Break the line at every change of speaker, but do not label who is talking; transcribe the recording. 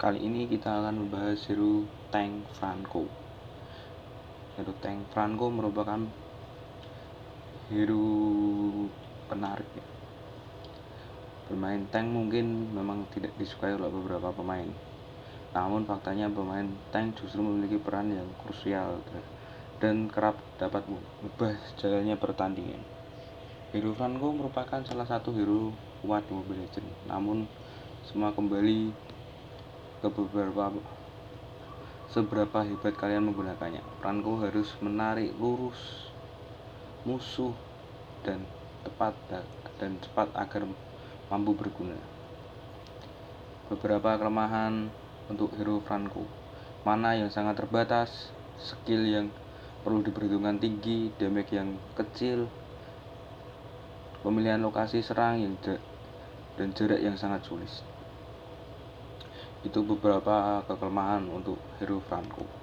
Kali ini kita akan membahas hero Tank Franco. Hero Tank Franco merupakan hero penarik ya. Bermain tank mungkin memang tidak disukai oleh beberapa pemain. Namun faktanya pemain tank justru memiliki peran yang krusial dan kerap dapat mengubah jalannya pertandingan. Hero Franco merupakan salah satu hero kuat Mobile Legends. Namun semua kembali ke beberapa seberapa hebat kalian menggunakannya. Peranku harus menarik lurus musuh dan tepat dan cepat agar mampu berguna. Beberapa kelemahan untuk hero Franco. Mana yang sangat terbatas, skill yang perlu diperhitungkan tinggi, damage yang kecil, pemilihan lokasi serang yang dan jarak yang sangat sulit itu beberapa kekelemahan untuk hero Franco